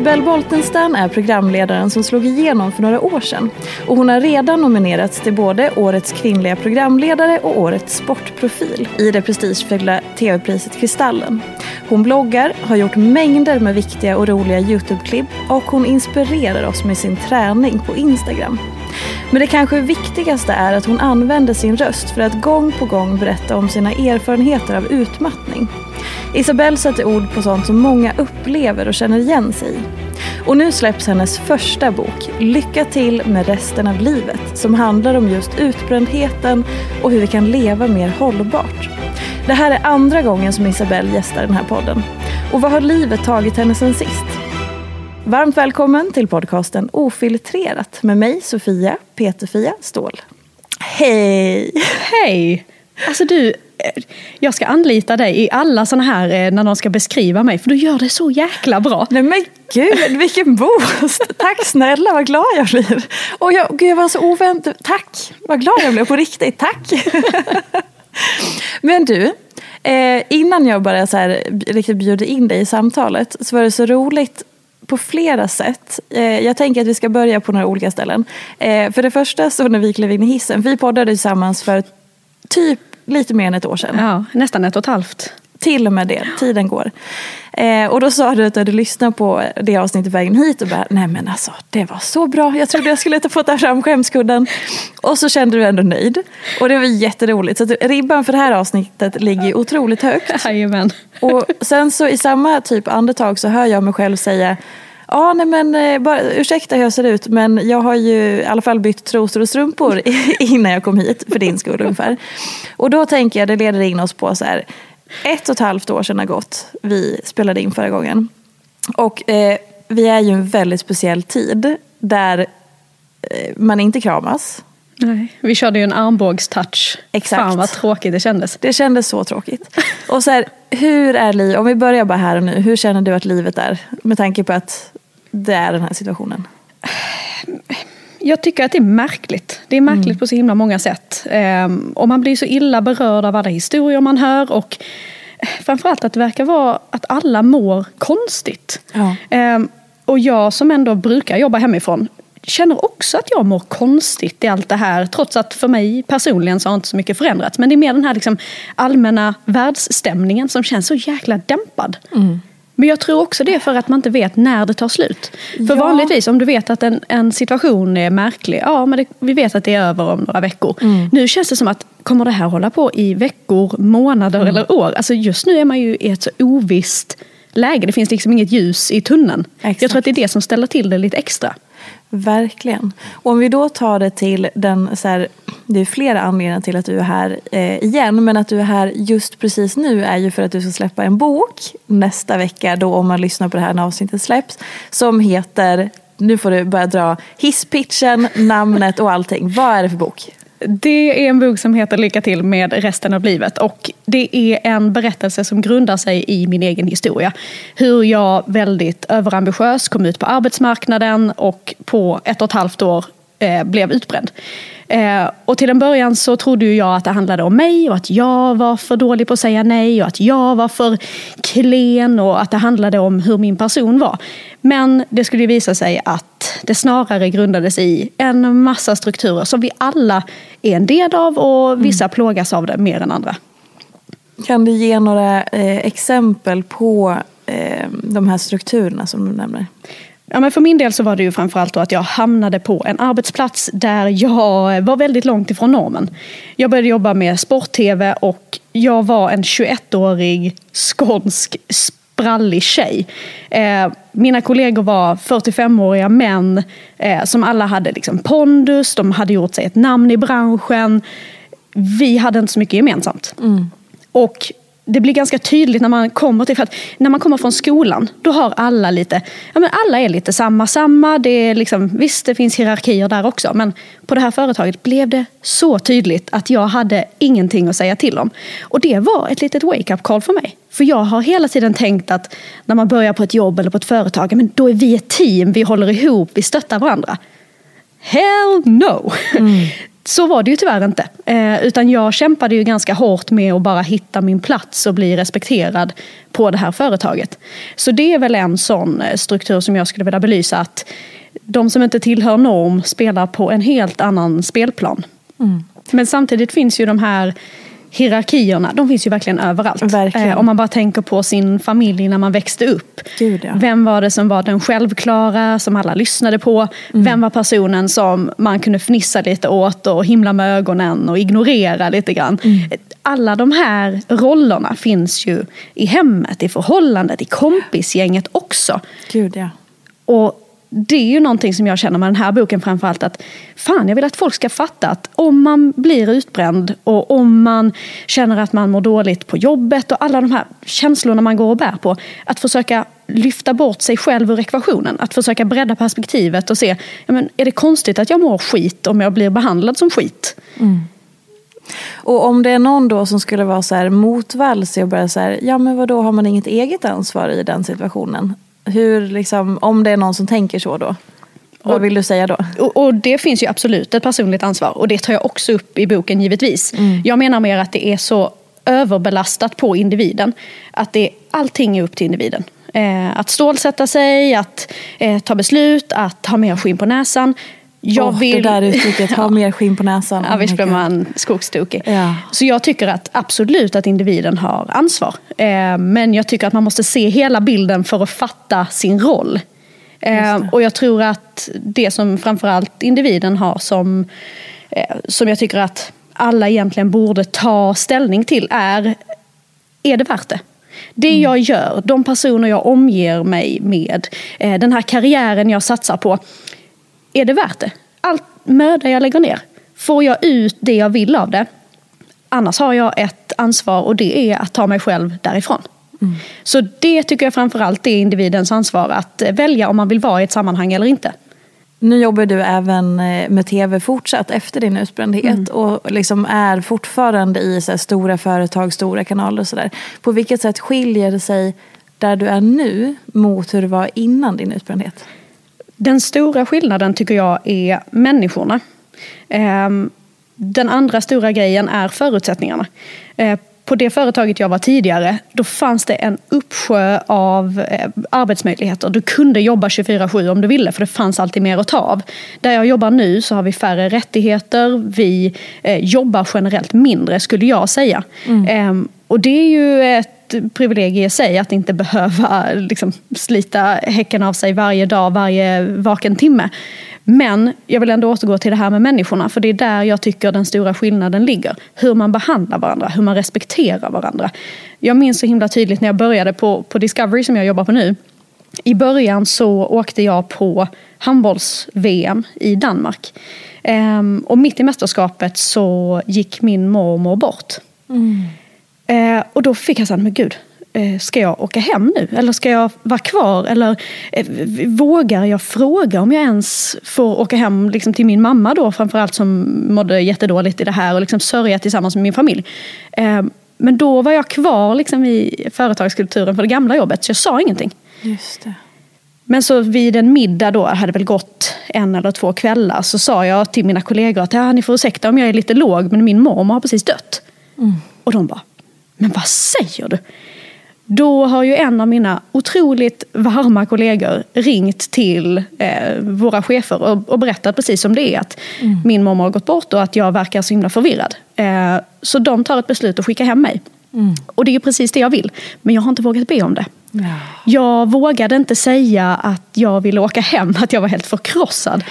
Isabelle Boltenstern är programledaren som slog igenom för några år sedan. Och hon har redan nominerats till både Årets kvinnliga programledare och Årets sportprofil i det prestigefyllda tv-priset Kristallen. Hon bloggar, har gjort mängder med viktiga och roliga YouTube-klipp och hon inspirerar oss med sin träning på Instagram. Men det kanske viktigaste är att hon använder sin röst för att gång på gång berätta om sina erfarenheter av utmattning. Isabelle sätter ord på sånt som många upplever och känner igen sig i. Och nu släpps hennes första bok, Lycka till med resten av livet, som handlar om just utbrändheten och hur vi kan leva mer hållbart. Det här är andra gången som Isabelle gästar den här podden. Och vad har livet tagit henne sen sist? Varmt välkommen till podcasten Ofiltrerat med mig Sofia Peterfia Ståhl. Hej! Hej! Alltså du, Eh, jag ska anlita dig i alla sådana här eh, när någon ska beskriva mig för du gör det så jäkla bra. Nej men gud, vilken boost! Tack snälla, vad glad jag blir. Och jag, gud, jag var så oväntad. Tack, vad glad jag blev på riktigt. Tack! Men du, eh, innan jag bara så här, riktigt bjuder in dig i samtalet så var det så roligt på flera sätt. Jag tänker att vi ska börja på några olika ställen. För det första så när vi klev in i hissen, vi poddade tillsammans för typ lite mer än ett år sedan. Ja, nästan ett och ett halvt. Till och med det, tiden går. Eh, och då sa du att du hade lyssnat på det avsnittet vägen hit och bara, nej men alltså det var så bra, jag trodde jag skulle få ta fram skämskudden. Och så kände du ändå nöjd. Och det var jätteroligt. Så ribban för det här avsnittet ligger otroligt högt. Jajamän. Och sen så i samma typ andetag så hör jag mig själv säga Ja, nej men eh, bara, ursäkta hur jag ser ut men jag har ju i alla fall bytt trosor och strumpor innan jag kom hit för din skull ungefär. Och då tänker jag, det leder in oss på så här, ett och ett halvt år sedan har gått, vi spelade in förra gången. Och eh, vi är ju en väldigt speciell tid där eh, man inte kramas. Nej, vi körde ju en armbågstouch. Exakt. Fan vad tråkigt det kändes. Det kändes så tråkigt. Och så här, hur är livet, om vi börjar bara här och nu, hur känner du att livet är? Med tanke på att det är den här situationen. Jag tycker att det är märkligt. Det är märkligt mm. på så himla många sätt. Um, och man blir så illa berörd av alla historier man hör. Och framförallt att det verkar vara att alla mår konstigt. Ja. Um, och jag som ändå brukar jobba hemifrån känner också att jag mår konstigt i allt det här. Trots att för mig personligen så har inte så mycket förändrats. Men det är mer den här liksom allmänna världsstämningen som känns så jäkla dämpad. Mm. Men jag tror också det är för att man inte vet när det tar slut. För Ja. vanligtvis om du vet att en, en situation är märklig, ja men det, vi vet att det är över om några veckor. Mm. Nu känns det som att, kommer det här hålla på i veckor, månader Mm. eller år? Alltså just nu är man ju i ett så ovisst läge. Det finns liksom inget ljus i tunneln. Exakt. Jag tror att det är det som ställer till det lite extra. Verkligen. Och om vi då tar det till den, så här, det är flera anledningar till att du är här eh, igen, men att du är här just precis nu är ju för att du ska släppa en bok nästa vecka, då om man lyssnar på det här när avsnittet släpps, som heter, nu får du börja dra hisspitchen, namnet och allting. Vad är det för bok? Det är en bok som heter Lycka till med resten av livet och det är en berättelse som grundar sig i min egen historia. Hur jag väldigt överambitiös kom ut på arbetsmarknaden och på ett och ett halvt år eh, blev utbränd. Eh, och till en början så trodde jag att det handlade om mig och att jag var för dålig på att säga nej och att jag var för klen och att det handlade om hur min person var. Men det skulle visa sig att det snarare grundades i en massa strukturer som vi alla är en del av och vissa mm. plågas av det mer än andra. Kan du ge några eh, exempel på eh, de här strukturerna som du nämner? Ja, men för min del så var det ju framförallt då att jag hamnade på en arbetsplats där jag var väldigt långt ifrån normen. Jag började jobba med sport-tv och jag var en 21-årig skånsk sprallig tjej. Eh, mina kollegor var 45-åriga män eh, som alla hade liksom pondus, de hade gjort sig ett namn i branschen. Vi hade inte så mycket gemensamt. Mm. Och det blir ganska tydligt när man kommer till, för att när man kommer från skolan, då har alla lite, ja men alla är lite samma, samma, det är liksom, visst det finns hierarkier där också, men på det här företaget blev det så tydligt att jag hade ingenting att säga till om. Och det var ett litet wake-up call för mig. För jag har hela tiden tänkt att när man börjar på ett jobb eller på ett företag, men då är vi ett team, vi håller ihop, vi stöttar varandra. Hell no! Mm. Så var det ju tyvärr inte. Eh, utan jag kämpade ju ganska hårt med att bara hitta min plats och bli respekterad på det här företaget. Så det är väl en sån eh, struktur som jag skulle vilja belysa. Att de som inte tillhör norm spelar på en helt annan spelplan. Mm. Men samtidigt finns ju de här hierarkierna, de finns ju verkligen överallt. Verkligen. Eh, om man bara tänker på sin familj när man växte upp. Gud, ja. Vem var det som var den självklara, som alla lyssnade på? Mm. Vem var personen som man kunde fnissa lite åt och himla med ögonen och ignorera lite grann? Mm. Alla de här rollerna finns ju i hemmet, i förhållandet, i kompisgänget också. Gud, ja. Och det är ju någonting som jag känner med den här boken framförallt att fan, jag vill att folk ska fatta att om man blir utbränd och om man känner att man mår dåligt på jobbet och alla de här känslorna man går och bär på, att försöka lyfta bort sig själv ur ekvationen. Att försöka bredda perspektivet och se, ja, men, är det konstigt att jag mår skit om jag blir behandlad som skit? Mm. Och om det är någon då som skulle vara så här motvalls och börja så här, ja men vadå har man inget eget ansvar i den situationen? Hur, liksom, om det är någon som tänker så då? Vad vill du säga då? Och, och, det finns ju absolut ett personligt ansvar och det tar jag också upp i boken givetvis. Mm. Jag menar mer att det är så överbelastat på individen. Att det, allting är upp till individen. Eh, att stålsätta sig, att eh, ta beslut, att ha mer skinn på näsan. Jag oh, vill... Det där uttrycket, ha mer skinn på näsan. Ja, visst blir man skogstokig. Ja. Så jag tycker att absolut att individen har ansvar. Eh, men jag tycker att man måste se hela bilden för att fatta sin roll. Eh, och jag tror att det som framförallt individen har som, eh, som jag tycker att alla egentligen borde ta ställning till är, är det värt det? Det mm. jag gör, de personer jag omger mig med, den här karriären jag satsar på är det värt det? Allt möda jag lägger ner, får jag ut det jag vill av det? Annars har jag ett ansvar och det är att ta mig själv därifrån. Mm. Så det tycker jag framförallt är individens ansvar att välja om man vill vara i ett sammanhang eller inte. Nu jobbar du även eh, med tv fortsatt efter din utbrändhet mm. och liksom är fortfarande i så stora företag, stora kanaler och sådär. På vilket sätt skiljer det sig där du är nu mot hur det var innan din utbrändhet? Den stora skillnaden tycker jag är människorna. Ehm, den andra stora grejen är förutsättningarna. Eh, på det företaget jag var tidigare, då fanns det en uppsjö av eh, arbetsmöjligheter. Du kunde jobba 24-7 om du ville, för det fanns alltid mer att ta av. Där jag jobbar nu så har vi färre rättigheter, vi eh, jobbar generellt mindre skulle jag säga. Mm. Ehm, och det är ju ett privilegium i sig att inte behöva liksom, slita häcken av sig varje dag, varje vaken timme. Men jag vill ändå återgå till det här med människorna, för det är där jag tycker den stora skillnaden ligger. Hur man behandlar varandra, hur man respekterar varandra. Jag minns så himla tydligt när jag började på, på Discovery som jag jobbar på nu. I början så åkte jag på handbolls-VM i Danmark. Ehm, och mitt i mästerskapet så gick min mormor bort. Mm. Eh, och då fick jag så här, men gud, eh, ska jag åka hem nu? Eller ska jag vara kvar? Eller eh, vågar jag fråga om jag ens får åka hem liksom, till min mamma då, framförallt som mådde jättedåligt i det här och liksom sörja tillsammans med min familj. Eh, men då var jag kvar liksom, i företagskulturen på det gamla jobbet, så jag sa ingenting. Just det. Men så vid en middag då, hade väl gått en eller två kvällar, så sa jag till mina kollegor att ja, ni får ursäkta om jag är lite låg, men min mormor har precis dött. Och de bara, men vad säger du? Då har ju en av mina otroligt varma kollegor ringt till eh, våra chefer och, och berättat precis som det är att min mormor har gått bort och att jag verkar så himla förvirrad. Eh, så de tar ett beslut att skicka hem mig. Och det är ju precis det jag vill, men jag har inte vågat be om det. Jag vågade inte säga att jag ville åka hem, att jag var helt förkrossad.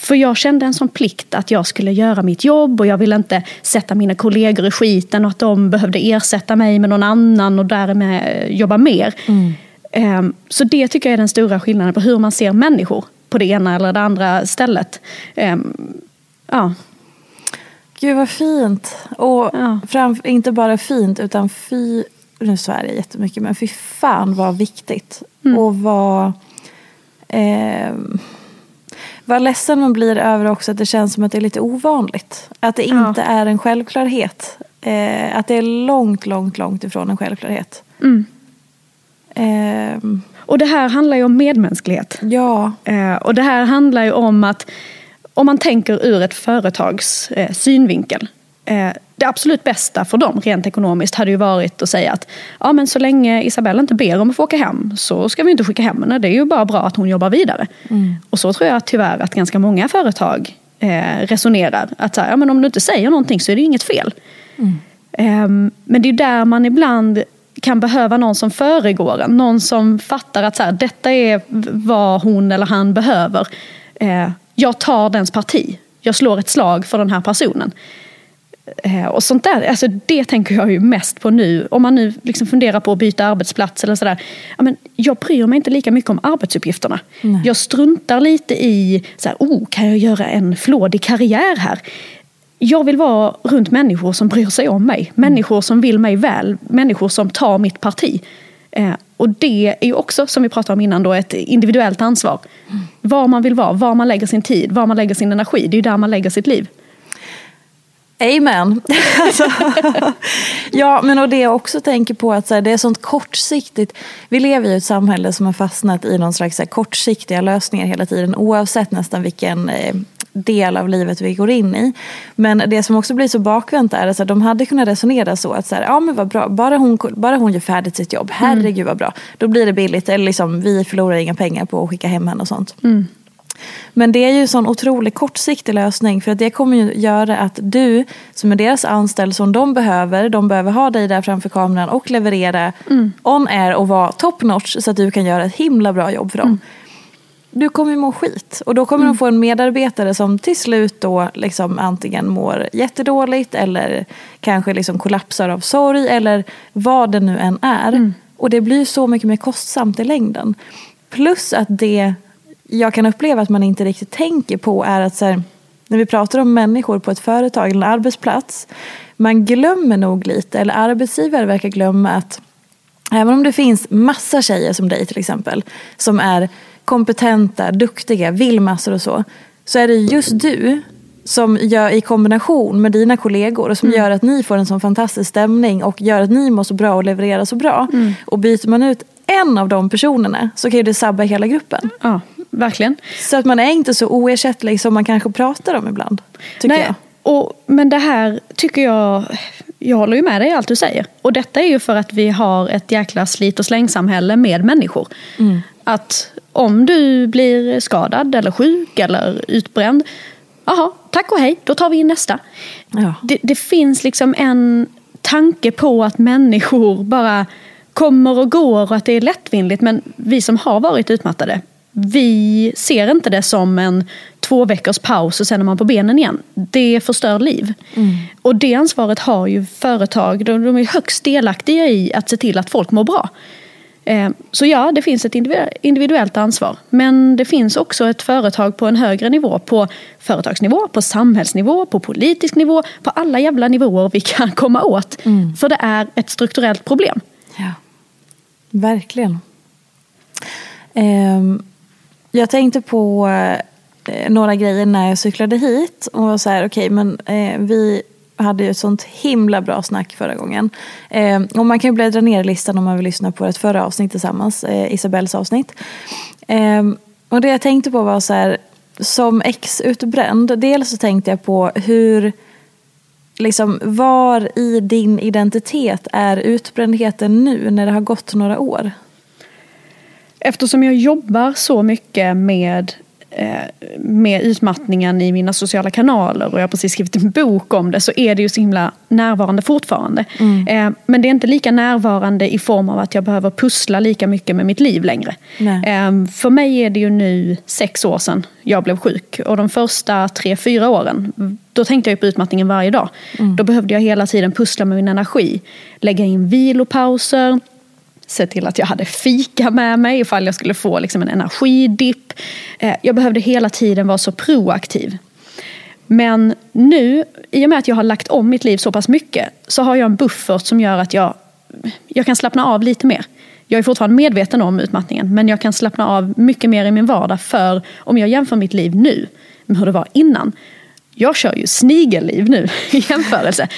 För jag kände en sån plikt att jag skulle göra mitt jobb och jag ville inte sätta mina kollegor i skiten och att de behövde ersätta mig med någon annan och därmed jobba mer. Ehm, Så det tycker jag är den stora skillnaden på hur man ser människor på det ena eller det andra stället. Ehm, Ja, Gud vad fint. Och Ja. fram, inte bara fint utan fy, nu svär jag jättemycket, men fy fan vad viktigt. Och vad, eh, vad ledsen man blir över också att det känns som att det är lite ovanligt. Att det Ja. inte är en självklarhet. Eh, att det är långt, långt, långt ifrån en självklarhet. Eh, och det här handlar ju om medmänsklighet. ja, Eh, och det här handlar ju om att om man tänker ur ett företags eh, synvinkel. Eh, det absolut bästa för dem rent ekonomiskt hade ju varit att säga att ja, men så länge Isabelle inte ber om att få åka hem så ska vi inte skicka hem henne. Det är ju bara bra att hon jobbar vidare. Och så tror jag tyvärr att ganska många företag eh, resonerar. Att så här, ja, men om du inte säger någonting så är det ju inget fel. Ehm, Men det är där man ibland kan behöva någon som föregår en. Någon som fattar att så här, detta är vad hon eller han behöver. Eh, Jag tar dens parti. Jag slår ett slag för den här personen. Eh, Och sånt där, alltså det tänker jag ju mest på nu. Om man nu liksom funderar på att byta arbetsplats eller sådär. Ja, men jag bryr mig inte lika mycket om arbetsuppgifterna. Jag struntar lite i, så här, oh, kan jag göra en flådig karriär här? Jag vill vara runt människor som bryr sig om mig. Människor som vill mig väl. Människor som tar mitt parti. Eh, och det är ju också, som vi pratade om innan, då, ett individuellt ansvar. Var man vill vara, var man lägger sin tid, var man lägger sin energi. Det är ju där man lägger sitt liv. Amen. Alltså, ja, men och det jag också tänker på att så här, det är sånt kortsiktigt. Vi lever i ett samhälle som har fastnat i någon slags så här, kortsiktiga lösningar hela tiden oavsett nästan vilken eh, del av livet vi går in i. Men det som också blir så bakvänt är att de hade kunnat resonera så att så här, ja men vad bra, bara hon, bara hon gör färdigt sitt jobb, herregud vad bra. Då blir det billigt, eller liksom, vi förlorar inga pengar på att skicka hem henne och sånt. Men det är ju en sån otroligt kortsiktig lösning för att det kommer ju göra att du som är deras anställd som de behöver, de behöver ha dig där framför kameran och leverera on air och vara top notch så att du kan göra ett himla bra jobb för dem. Du kommer må skit och då kommer de få en medarbetare som till slut då liksom antingen mår jättedåligt eller kanske liksom kollapsar av sorg eller vad det nu än är. Och det blir så mycket mer kostsamt i längden. Plus att det jag kan uppleva att man inte riktigt tänker på är att så här, när vi pratar om människor på ett företag eller en arbetsplats, man glömmer nog lite, eller arbetsgivare verkar glömma att även om det finns massa tjejer som dig till exempel, som är kompetenta, duktiga, vill massor och så, så är det just du som gör i kombination med dina kollegor och som gör att ni får en sån fantastisk stämning och gör att ni mår så bra och levererar så bra. Och byter man ut en av de personerna så kan ju det sabba hela gruppen. Ja, verkligen. Så att man är inte så oersättlig som man kanske pratar om ibland. Tycker jag. Och, men det här tycker jag, jag håller ju med dig i allt du säger. Och detta är ju för att vi har ett jäkla slit och slängsamhälle med människor. Att om du blir skadad eller sjuk eller utbränd, jaha, tack och hej, då tar vi in nästa. Ja. Det, det finns liksom en tanke på att människor bara kommer och går och att det är lättvindigt. Men vi som har varit utmattade, vi ser inte det som en två veckors paus och sen är man på benen igen. Det förstör liv. Och det ansvaret har ju företag, de, de är högst delaktiga i att se till att folk mår bra. Eh, så ja, det finns ett individuellt ansvar. Men det finns också ett företag på en högre nivå. På företagsnivå, på samhällsnivå, på politisk nivå. På alla jävla nivåer vi kan komma åt. Mm. För det är ett strukturellt problem. Ja, verkligen. Um, jag tänkte på eh, några grejer när jag cyklade hit. Och var så här, okej, okay, men eh, vi hade ju ett sånt himla bra snack förra gången. Eh, och man kan ju bläddra ner i listan om man vill lyssna på ett förra avsnitt tillsammans, eh, Isabells avsnitt. Eh, och det jag tänkte på var så här, som ex-utbränd, dels så tänkte jag på hur, liksom var i din identitet är utbrändheten nu när det har gått några år? Eftersom jag jobbar så mycket med Eh, med utmattningen i mina sociala kanaler och jag har precis skrivit en bok om det så är det ju så himla närvarande fortfarande. Mm. Eh, men det är inte lika närvarande i form av att jag behöver pussla lika mycket med mitt liv längre. Nej. För mig är det ju nu sex år sedan jag blev sjuk och de första tre, fyra åren då tänkte jag på utmattningen varje dag. Mm. Då behövde jag hela tiden pussla med min energi. Lägga in vilopauser, se till att jag hade fika med mig ifall jag skulle få liksom en energidipp. Eh, jag behövde hela tiden vara så proaktiv. Men nu, i och med att jag har lagt om mitt liv så pass mycket, så har jag en buffert som gör att jag, jag kan slappna av lite mer. Jag är fortfarande medveten om utmattningen, men jag kan slappna av mycket mer i min vardag. För om jag jämför mitt liv nu med hur det var innan. Jag kör ju snigelliv nu i jämförelse.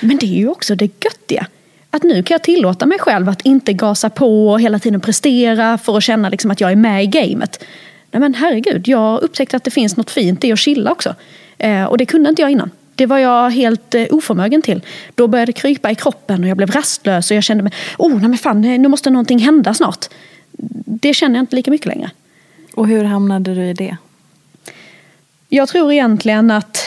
Men det är ju också det göttiga att nu kan jag tillåta mig själv att inte gasa på och hela tiden prestera för att känna liksom att jag är med i gamet. Nej men herregud, jag upptäckte att det finns något fint i att chilla också. Eh, och det kunde inte jag innan. Det var jag helt eh, oförmögen till. Då började det krypa i kroppen och jag blev rastlös och jag kände mig, oh nej men fan, nu måste någonting hända snart. Det känner jag inte lika mycket längre. Och hur hamnade du i det? Jag tror egentligen att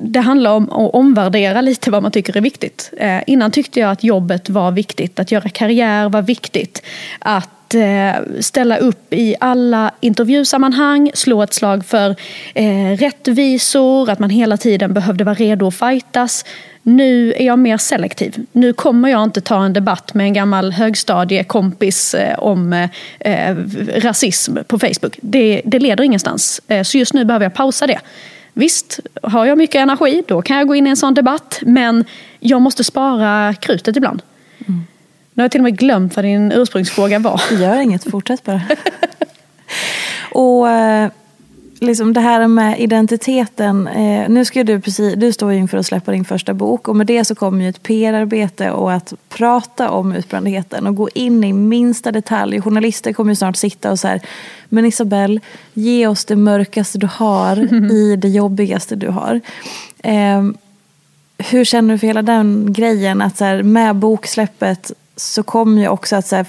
det handlar om att omvärdera lite vad man tycker är viktigt. Eh, innan tyckte jag att jobbet var viktigt, att göra karriär var viktigt. Att eh, ställa upp i alla intervjusammanhang, slå ett slag för eh, rättvisor, att man hela tiden behövde vara redo att fightas. Nu är jag mer selektiv. Nu kommer jag inte ta en debatt med en gammal högstadiekompis eh, om eh, eh rasism på Facebook. Det, det leder ingenstans. Eh, så just nu behöver jag pausa det. Visst, har jag mycket energi då kan jag gå in i en sån debatt. Men jag måste spara krutet ibland. Mm. Nu har jag till och med glömt vad din ursprungsfråga var. Det gör inget, fortsätt bara. och eh, liksom det här med identiteten. Eh, nu ska du, precis, du står inför att släppa din första bok och med det så kommer ju ett PR-arbete och att prata om utbrändheten och gå in i minsta detalj. Journalister kommer ju snart sitta och så här, men Isabelle, ge oss det mörkaste du har i det jobbigaste du har. Eh, hur känner du för hela den grejen? Att så här, med boksläppet så kommer ju också att så här,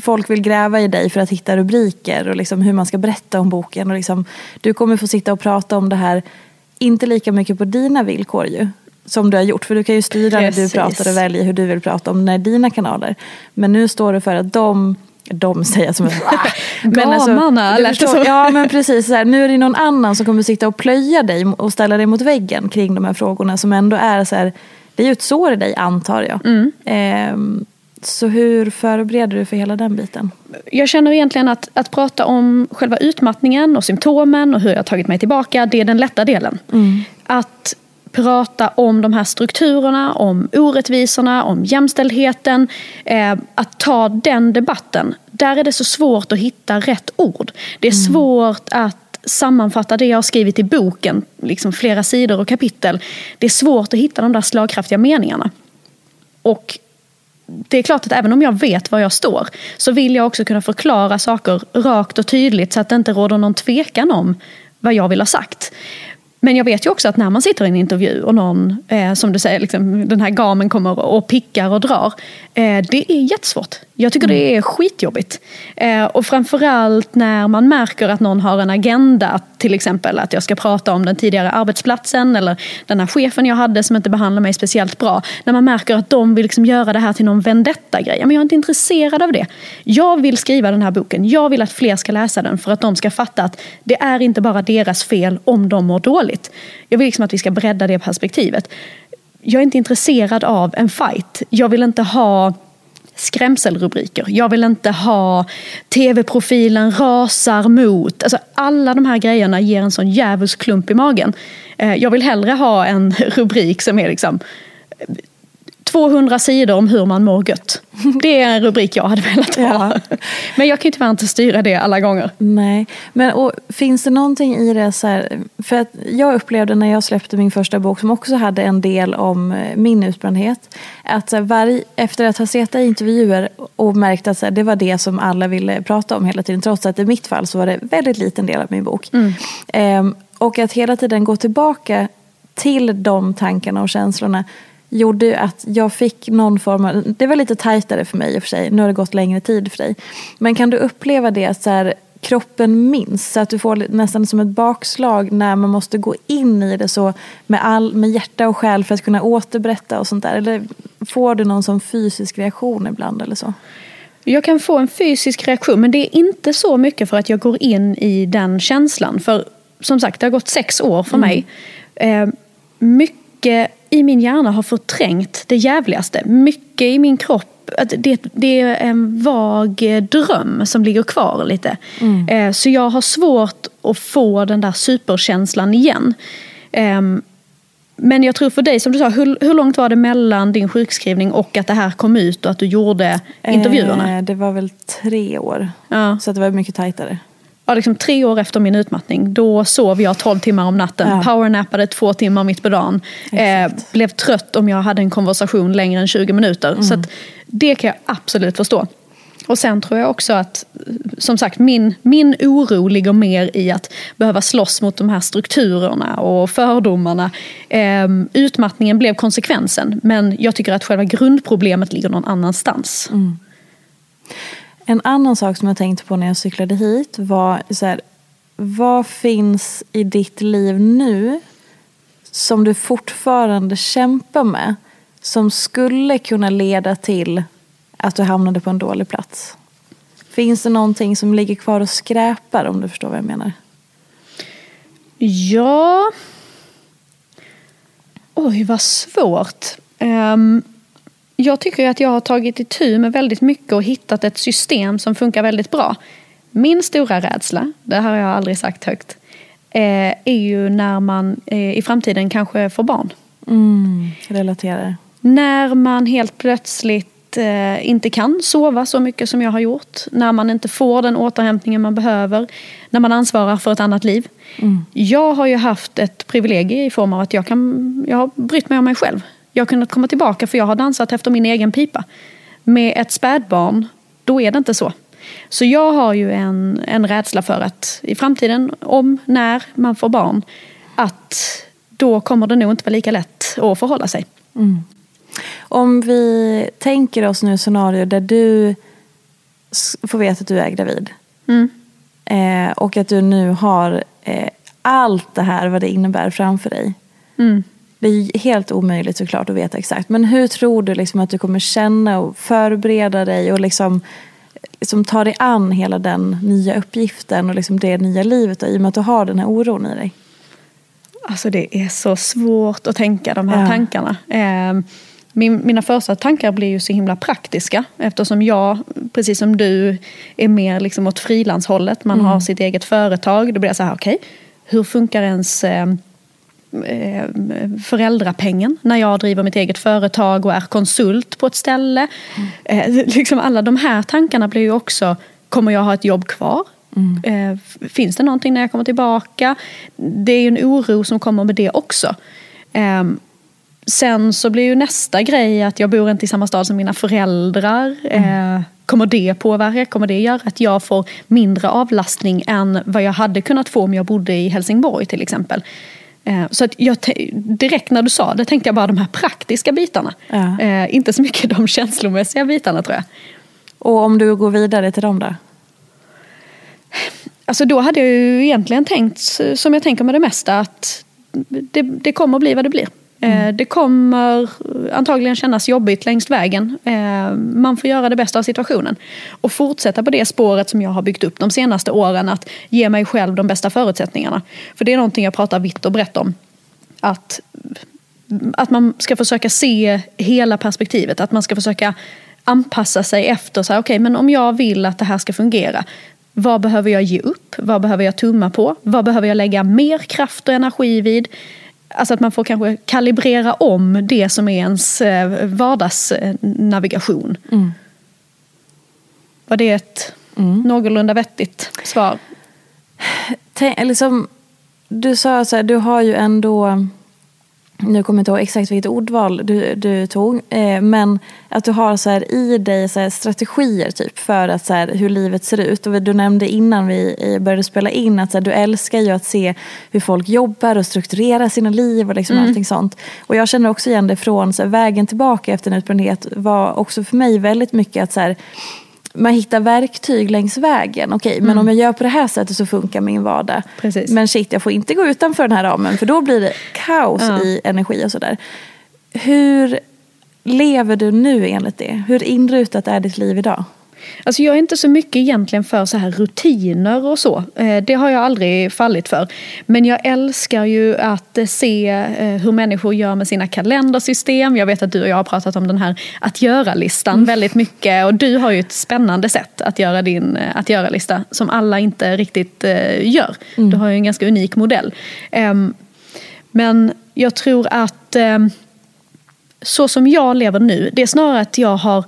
folk vill gräva i dig för att hitta rubriker och liksom hur man ska berätta om boken. Och liksom, du kommer få sitta och prata om det här, inte lika mycket på dina villkor ju, som du har gjort. För du kan ju styra Precis. när du pratar och välja hur du vill prata om när dina kanaler. Men nu står det för att de de säger som en... men alltså, så. Ja men precis, så här, nu är det någon annan som kommer sitta och plöja dig och ställa dig mot väggen kring de här frågorna som ändå är så här, det är ju ett sår i dig antar jag. Mm. Ehm, så hur förbereder du för hela den biten? Jag känner egentligen att, att prata om själva utmattningen och symptomen och hur jag har tagit mig tillbaka, det är den lätta delen. Mm. Att prata om de här strukturerna, om orättvisorna, om jämställdheten. Eh, att ta den debatten, där är det så svårt att hitta rätt ord. Det är mm. svårt att sammanfatta det jag har skrivit i boken, liksom flera sidor och kapitel. Det är svårt att hitta de där slagkraftiga meningarna. Och det är klart att även om jag vet var jag står så vill jag också kunna förklara saker rakt och tydligt så att det inte råder någon tvekan om vad jag vill ha sagt. Men jag vet ju också att när man sitter i en intervju och någon, eh, som du säger, liksom, den här gamen kommer och pickar och drar. Eh, det är jättesvårt. Jag tycker mm. det är skitjobbigt. Eh, och framförallt när man märker att någon har en agenda. Till exempel att jag ska prata om den tidigare arbetsplatsen eller den här chefen jag hade som inte behandlar mig speciellt bra. När man märker att de vill liksom göra det här till någon vendetta-grej. Men jag är inte intresserad av det. Jag vill skriva den här boken. Jag vill att fler ska läsa den för att de ska fatta att det är inte bara deras fel om de mår dåligt. Jag vill liksom att vi ska bredda det perspektivet. Jag är inte intresserad av en fight. Jag vill inte ha skrämselrubriker. Jag vill inte ha tv-profilen rasar mot. Alltså alla de här grejerna ger en sån djävulsk klump i magen. Eh, jag vill hellre ha en rubrik som är liksom 200 sidor om hur man mår gött. Det är en rubrik jag hade velat ha. Ja. Men jag kan ju tyvärr inte styra det alla gånger. Nej, men och, finns det någonting i det så här, för att jag upplevde när jag släppte min första bok som också hade en del om eh, min utbrändhet. Att så här, varje, efter att ha sett intervjuer och märkt att så här, det var det som alla ville prata om hela tiden. Trots att i mitt fall så var det väldigt liten del av min bok. Mm. Ehm, och att hela tiden gå tillbaka till de tankarna och känslorna gjorde att jag fick någon form av, det var lite tajtare för mig i och för sig, nu har det gått längre tid för dig. Men kan du uppleva det så här, kroppen minns, så att du får nästan som ett bakslag när man måste gå in i det så med, all, med hjärta och själ för att kunna återberätta och sånt där? Eller får du någon sån fysisk reaktion ibland eller så? Jag kan få en fysisk reaktion men det är inte så mycket för att jag går in i den känslan. För som sagt, det har gått sex år för mm. mig. Eh, mycket i min hjärna har förträngt det jävligaste. Mycket i min kropp det, det, är en vag dröm som ligger kvar lite. Mm. Eh, så jag har svårt att få den där superkänslan igen. Ehm, men jag tror för dig, som du sa, hur, hur långt var det mellan din sjukskrivning och att det här kom ut och att du gjorde intervjuerna? Eh, det var väl tre år. Ja. Så det var mycket tajtare ja, liksom tre år efter min utmattning, då sov jag 12 timmar om natten, ja. powernappade två timmar mitt på dagen. Eh, blev trött om jag hade en konversation längre än 20 minuter. Mm. Så det kan jag absolut förstå. Och sen tror jag också att, som sagt, min, min oro ligger mer i att behöva slåss mot de här strukturerna och fördomarna. Eh, utmattningen blev konsekvensen, men jag tycker att själva grundproblemet ligger någon annanstans. Mm. En annan sak som jag tänkte på när jag cyklade hit var så här, vad finns i ditt liv nu som du fortfarande kämpar med som skulle kunna leda till att du hamnade på en dålig plats? Finns det någonting som ligger kvar och skräpar om du förstår vad jag menar? Ja... Oj, vad svårt. Um, jag tycker att jag har tagit itu med väldigt mycket och hittat ett system som funkar väldigt bra. Min stora rädsla, det här har jag aldrig sagt högt, eh, är ju när man eh, i framtiden kanske får barn. Mm, relaterar. När man helt plötsligt eh, inte kan sova så mycket som jag har gjort. När man inte får den återhämtningen man behöver. När man ansvarar för ett annat liv. Mm. Jag har ju haft ett privilegie i form av att jag, kan, jag har brytt mig om mig själv. Jag kunnat komma tillbaka för jag har dansat efter min egen pipa. Med ett spädbarn, då är det inte så. Så jag har ju en, en rädsla för att i framtiden, om, när man får barn, att då kommer det nog inte vara lika lätt att förhålla sig. Mm. Om vi tänker oss nu scenario där du får veta att du är gravid. Mm. Eh, och att du nu har eh, allt det här vad det innebär framför dig. Mm. Det är helt omöjligt såklart att veta exakt. Men hur tror du liksom att du kommer känna och förbereda dig och liksom, liksom ta dig an hela den nya uppgiften och liksom det nya livet då, i och med att du har den här oron i dig? Alltså det är så svårt att tänka de här ja. tankarna. Eh, min, mina första tankar blir ju så himla praktiska eftersom jag, precis som du, är mer liksom åt frilanshållet. Man mm. har sitt eget företag. Då blir jag så här, okej, okay, hur funkar ens eh, Eh, föräldrapengen när jag driver mitt eget företag och är konsult på ett ställe. Mm. liksom alla de här tankarna blir ju också, kommer jag ha ett jobb kvar? Mm. Eh, finns det någonting när jag kommer tillbaka? Det är ju en oro som kommer med det också. Ehm, sen så blir ju nästa grej att jag bor inte i samma stad som mina föräldrar. Mm. Kommer det påverka? Kommer det göra att jag får mindre avlastning än vad jag hade kunnat få om jag bodde i Helsingborg till exempel? Eh, så att jag, direkt när du sa det tänkte jag bara de här praktiska bitarna. Ja. Eh, inte så mycket de känslomässiga bitarna tror jag. Och om du går vidare till dem då? Alltså då hade jag ju egentligen tänkt som jag tänker med det mesta att det, det kommer att bli vad det blir. Mm. Eh, det kommer antagligen kännas jobbigt längs vägen. Eh, man får göra det bästa av situationen. Och fortsätta på det spåret som jag har byggt upp de senaste åren. Att ge mig själv de bästa förutsättningarna. För det är någonting jag pratar vitt och brett om. Att, att man ska försöka se hela perspektivet. Att man ska försöka anpassa sig efter, så här, okay, men om jag vill att det här ska fungera, vad behöver jag ge upp? Vad behöver jag tumma på? Vad behöver jag lägga mer kraft och energi vid? Alltså att man får kanske kalibrera om det som är ens eh, vardagsnavigation. Mm. Var det ett mm. någorlunda vettigt svar? Tänk, liksom, du sa så här, du har ju ändå nu kommer jag inte ihåg exakt vilket ordval du, du tog, eh, men att du har så här, i dig så strategier typ för att, så här, hur livet ser ut. Och du nämnde innan vi började spela in att så här, du älskar ju att se hur folk jobbar och strukturerar sina liv och liksom mm. allting sånt. Och jag känner också igen det från så här, vägen tillbaka efter en utbrändhet var också för mig väldigt mycket att så här, man hittar verktyg längs vägen. Okej, okay, men mm. om jag gör på det här sättet så funkar min vardag. Precis. Men shit, jag får inte gå utanför den här ramen för då blir det kaos ja. i energi och sådär. Hur lever du nu enligt det? Hur inrutat är ditt liv idag? Alltså jag är inte så mycket egentligen för så här rutiner och så. Eh, det har jag aldrig fallit för. Men jag älskar ju att se eh, hur människor gör med sina kalendersystem. Jag vet att du och jag har pratat om den här att göra-listan mm. väldigt mycket. Och du har ju ett spännande sätt att göra din eh, att göra-lista som alla inte riktigt gör. Mm. Du har ju en ganska unik modell. Ehm, men jag tror att ehm, så som jag lever nu, det är snarare att jag har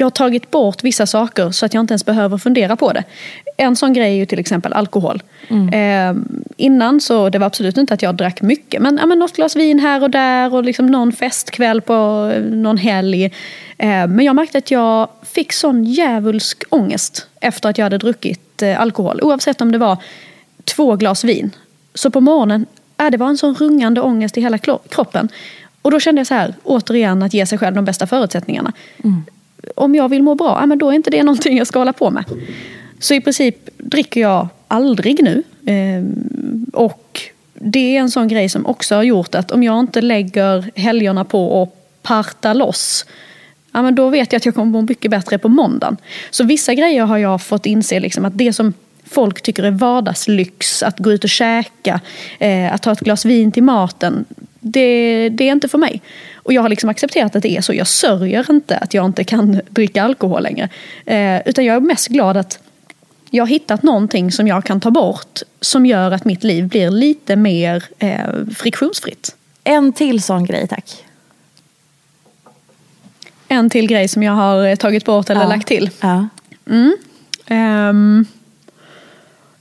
jag har tagit bort vissa saker så att jag inte ens behöver fundera på det. En sån grej är ju till exempel alkohol. Mm. Eh, innan så det var absolut inte att jag drack mycket. Men, ja, men något glas vin här och där och liksom någon festkväll på någon helg. Eh, men jag märkte att jag fick sån djävulsk ångest efter att jag hade druckit eh, alkohol. Oavsett om det var två glas vin. Så på morgonen, äh, det var en sån rungande ångest i hela kroppen. Och då kände jag så här, återigen att ge sig själv de bästa förutsättningarna. Mm om jag vill må bra, ja, men då är inte det någonting jag ska hålla på med. Så i princip dricker jag aldrig nu. Ehm, och det är en sån grej som också har gjort att om jag inte lägger helgerna på att parta loss ja, men då vet jag att jag kommer må mycket bättre på måndagen. Så vissa grejer har jag fått inse liksom att det som folk tycker är vardagslyx, att gå ut och käka, eh, att ta ett glas vin till maten, det, det är inte för mig. Och jag har liksom accepterat att det är så. Jag sörjer inte att jag inte kan dricka alkohol längre. Eh, utan jag är mest glad att jag har hittat någonting som jag kan ta bort som gör att mitt liv blir lite mer eh, friktionsfritt. En till sån grej tack. En till grej som jag har eh, tagit bort eller ja. lagt till. Ja. Mm. Um,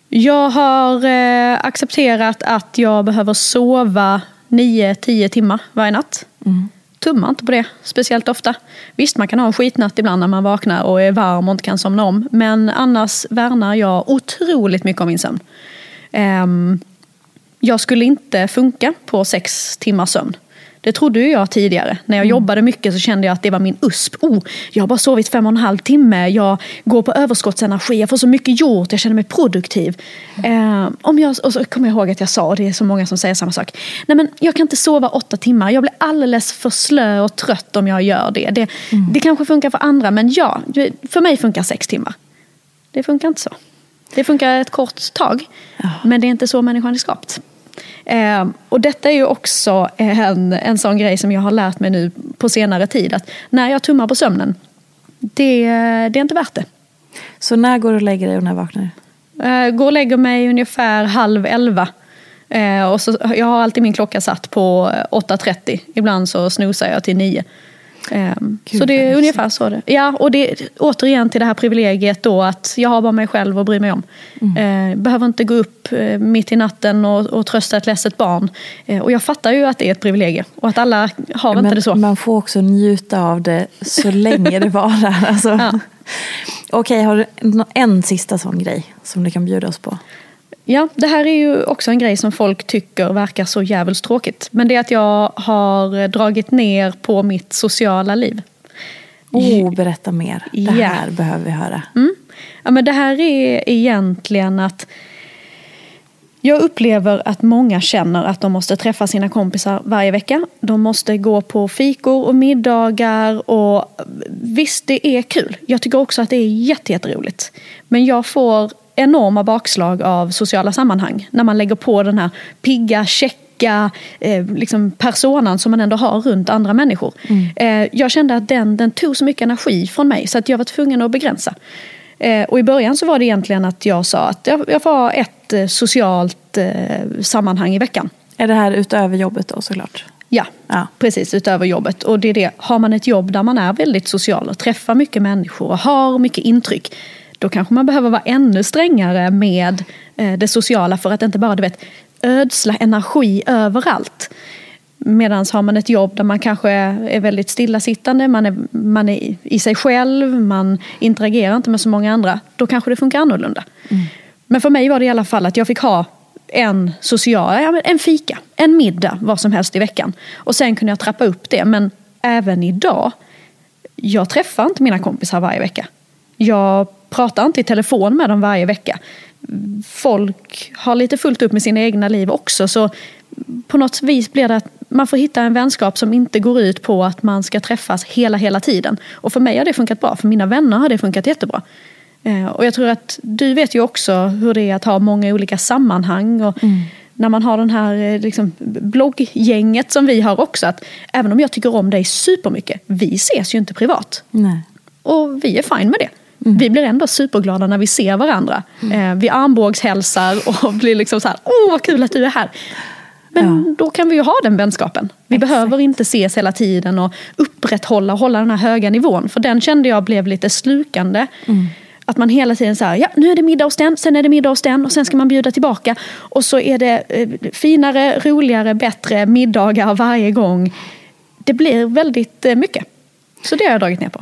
jag har eh, accepterat att jag behöver sova 9-10 timmar varje natt. Mm. Tumma inte på det speciellt ofta. Visst, man kan ha en skitnatt ibland när man vaknar och är varm och inte kan somna om. Men annars värnar jag otroligt mycket om min sömn. Um, jag skulle inte funka på sex timmars sömn. Det trodde ju jag tidigare. När jag mm. jobbade mycket så kände jag att det var min USP. Oh, jag har bara sovit fem och en halv timme. Jag går på överskottsenergi. Jag får så mycket gjort. Jag känner mig produktiv. Mm. Eh, om jag, och så kommer jag ihåg att jag sa, och det är så många som säger samma sak. Nej men jag kan inte sova åtta timmar. Jag blir alldeles för slö och trött om jag gör det. Det, mm. det kanske funkar för andra men ja, för mig funkar sex timmar. Det funkar inte så. Det funkar ett kort tag. Ja. Men det är inte så människan är skapt. Eh, och detta är ju också en, en sån grej som jag har lärt mig nu på senare tid. Att när jag tummar på sömnen, det, det är inte värt det. Så när går du och lägger dig och när vaknar du? Eh, går och lägger mig ungefär halv elva. Eh, och så, jag har alltid min klocka satt på 8.30. Ibland så snosar jag till 9. Um, så det är ungefär så det Ja, och det återigen till det här privilegiet då att jag har bara mig själv att bry mig om. Mm. Uh, behöver inte gå upp uh, mitt i natten och, och trösta ett ledset barn. Uh, och jag fattar ju att det är ett privilegium och att alla har Men inte det så. Man får också njuta av det så länge det varar. Alltså. Ja. Okej, har du en sista sån grej som du kan bjuda oss på? Ja, det här är ju också en grej som folk tycker verkar så jävligt tråkigt. Men det är att jag har dragit ner på mitt sociala liv. Oh, berätta mer. Det här behöver vi höra. Mm. Ja, men det här är egentligen att jag upplever att många känner att de måste träffa sina kompisar varje vecka. De måste gå på fikor och middagar och visst, det är kul. Jag tycker också att det är jätteroligt. Men jag får enorma bakslag av sociala sammanhang. När man lägger på den här pigga, checka eh, liksom personan som man ändå har runt andra människor. Eh, jag kände att den, den tog så mycket energi från mig så att jag var tvungen att begränsa. Eh, och i början så var det egentligen att jag sa att jag, jag får ha ett eh, socialt eh, sammanhang i veckan. Är det här utöver jobbet då såklart? Ja, Ja. precis utöver jobbet. Och det är det, har man ett jobb där man är väldigt social och träffar mycket människor och har mycket intryck. Då kanske man behöver vara ännu strängare med eh, det sociala för att inte bara du vet, ödsla energi överallt. Medan har man ett jobb där man kanske är väldigt stillasittande, man är, man är i- sig själv, man interagerar inte med så många andra. Då kanske det funkar annorlunda. Men för mig var det i alla fall att jag fick ha en social, en fika, en middag, vad som helst i veckan. Och sen kunde jag trappa upp det. Men även idag, jag träffar inte mina kompisar varje vecka. Jag pratar inte i telefon med dem varje vecka. Folk har lite fullt upp med sina egna liv också. Så på något vis blir det att man får hitta en vänskap som inte går ut på att man ska träffas hela, hela tiden. Och för mig har det funkat bra. För mina vänner har det funkat jättebra. Eh, Och jag tror att du vet ju också hur det är att ha många olika sammanhang. Och När man har den här eh, liksom, blogggänget som vi har också. Att även om jag tycker om dig supermycket, vi ses ju inte privat. Nej. Och vi är fine med det. Vi blir ändå superglada när vi ser varandra. Eh, vi armbågshälsar och blir liksom så här, åh vad kul att du är här. Men då kan vi ju ha den vänskapen. Vi behöver inte ses hela tiden och upprätthålla och hålla den här höga nivån. För den kände jag blev lite slukande. Att man hela tiden säger, ja nu är det middag hos den, sen är det middag hos den och sen ska man bjuda tillbaka. Och så är det eh, finare, roligare, bättre middagar varje gång. Det blir väldigt eh, mycket. Så det har jag dragit ner på.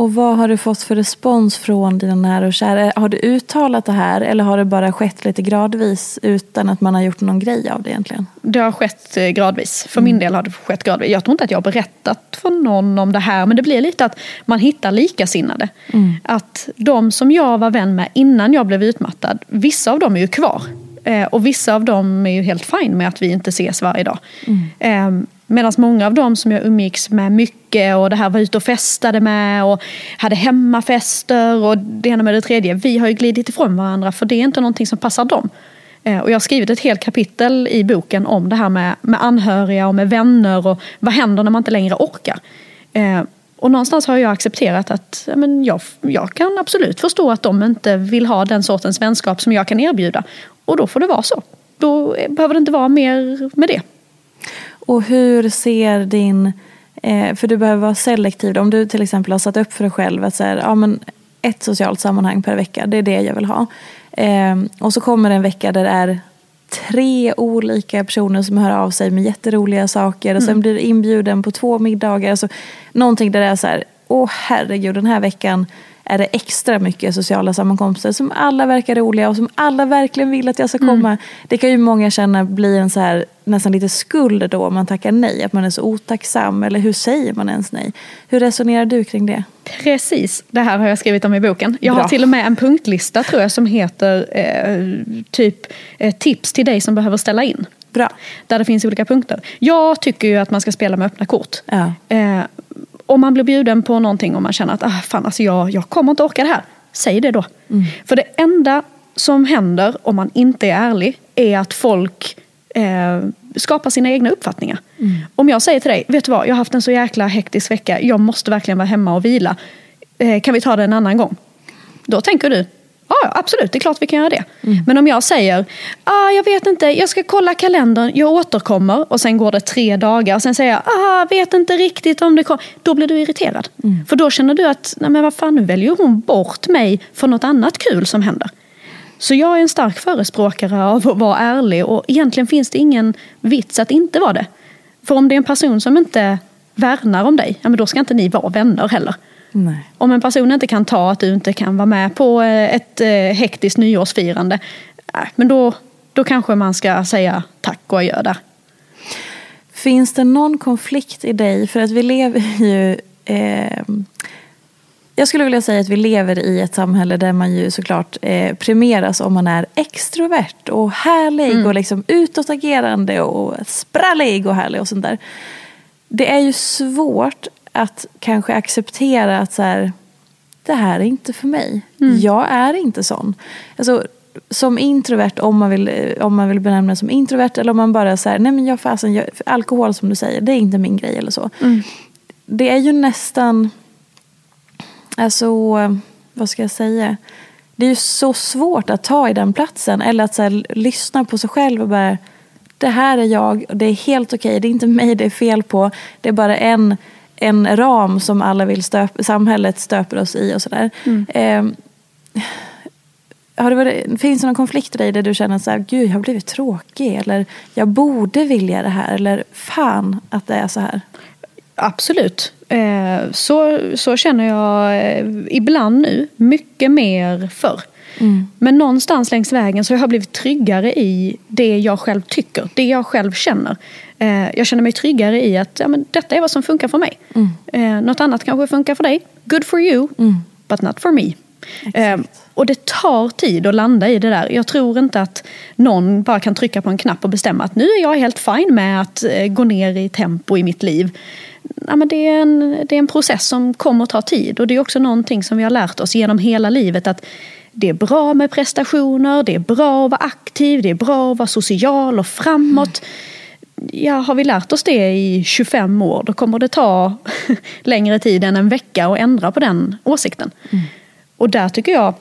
Och vad har du fått för respons från dina nära och kära? Har du uttalat det här eller har det bara skett lite gradvis utan att man har gjort någon grej av det egentligen? Det har skett eh, gradvis. För min del har det skett gradvis. Jag tror inte att jag har berättat för någon om det här. Men det blir lite att man hittar likasinnade. Att de som jag var vän med innan jag blev utmattad. Vissa av dem är ju kvar. Eh, och vissa av dem är ju helt fine med att vi inte ses varje dag. Eh, Medan många av dem som jag umgicks med mycket och det här var ute och festade med och hade hemmafester och det ena med det tredje. Vi har ju glidit ifrån varandra för det är inte någonting som passar dem. Eh, och jag har skrivit ett helt kapitel i boken om det här med, med anhöriga och med vänner och vad händer när man inte längre orkar. Eh, och någonstans har jag accepterat att men jag, jag kan absolut förstå att de inte vill ha den sortens vänskap som jag kan erbjuda. Och då får det vara så. Då behöver det inte vara mer med det. Och hur ser din... Eh, för du behöver vara selektiv. Om du till exempel har satt upp för dig själv att så här, ja, men ett socialt sammanhang per vecka, det är det jag vill ha. Eh, och så kommer det en vecka där det är tre olika personer som hör av sig med jätteroliga saker. Och sen Mm. blir du inbjuden på två middagar. Alltså, någonting där det är så här, åh herregud, den här veckan är det extra mycket sociala sammankomster som alla verkar roliga och som alla verkligen vill att jag ska komma. Det kan ju många känna blir en så här, nästan lite skuld då om man tackar nej. Att man är så otacksam. Eller hur säger man ens nej? Hur resonerar du kring det? Precis, det här har jag skrivit om i boken. Jag Bra. har till och med en punktlista tror jag som heter eh, typ eh, tips till dig som behöver ställa in. Bra. Där det finns olika punkter. Jag tycker ju att man ska spela med öppna kort. Ja. Eh, om man blir bjuden på någonting och man känner att ah, fan, alltså jag, jag kommer inte orka det här. Säg det då. För det enda som händer om man inte är ärlig är att folk eh, skapar sina egna uppfattningar. Om jag säger till dig, vet du vad, jag har haft en så jäkla hektisk vecka, jag måste verkligen vara hemma och vila. Eh, kan vi ta det en annan gång? Då tänker du, ja absolut, det är klart vi kan göra det. Men om jag säger, ah, jag vet inte, jag ska kolla kalendern, jag återkommer och sen går det tre dagar och sen säger jag, ah, vet inte riktigt om det kommer. Då blir du irriterad. För då känner du att, nej men vad fan, nu väljer hon bort mig för något annat kul som händer. Så jag är en stark förespråkare av att vara ärlig och egentligen finns det ingen vits att inte vara det. För om det är en person som inte värnar om dig, ja, men då ska inte ni vara vänner heller. Nej. Om en person inte kan ta att du inte kan vara med på eh, ett eh, hektiskt nyårsfirande, äh, men då, då kanske man ska säga tack och adjö där. Finns det någon konflikt i dig? För att vi lever ju... Eh, jag skulle vilja säga att vi lever i ett samhälle där man ju såklart eh, premieras om man är extrovert och härlig och liksom utåtagerande och sprallig och härlig och sånt där. Det är ju svårt att kanske acceptera att så här, det här är inte för mig. Jag är inte sån. Alltså, som introvert, om man, vill, eh, om man vill benämna det som introvert eller om man bara säger nej men jag fasen, jag, alkohol som du säger, det är inte min grej eller så. Det är ju nästan, alltså, vad ska jag säga? Det är ju så svårt att ta i den platsen eller att så här, lyssna på sig själv och bara det här är jag och det är helt okej. Det är inte mig det är fel på. Det är bara en, en ram som alla vill stöp, samhället stöper oss i och sådär. Eh, har det varit, finns det någon konflikt i dig där du känner så här, gud jag har blivit tråkig eller jag borde vilja det här eller fan att det är så här? Absolut. Eh, så, så känner jag eh, ibland nu, mycket mer förr. Men någonstans längs vägen så har jag blivit tryggare i det jag själv tycker, det jag själv känner. Eh, jag känner mig tryggare i att ja, men detta är vad som funkar för mig. Eh, något annat kanske funkar för dig. Good for you, but not for me. Eh, och det tar tid att landa i det där. Jag tror inte att någon bara kan trycka på en knapp och bestämma att nu är jag helt fine med att gå ner i tempo i mitt liv. Ja, men det, är en, det är en process som kommer att ta tid och det är också någonting som vi har lärt oss genom hela livet att det är bra med prestationer, det är bra att vara aktiv, det är bra att vara social och framåt. Ja, har vi lärt oss det i 25 år då kommer det ta längre tid än en vecka att ändra på den åsikten. Och där tycker jag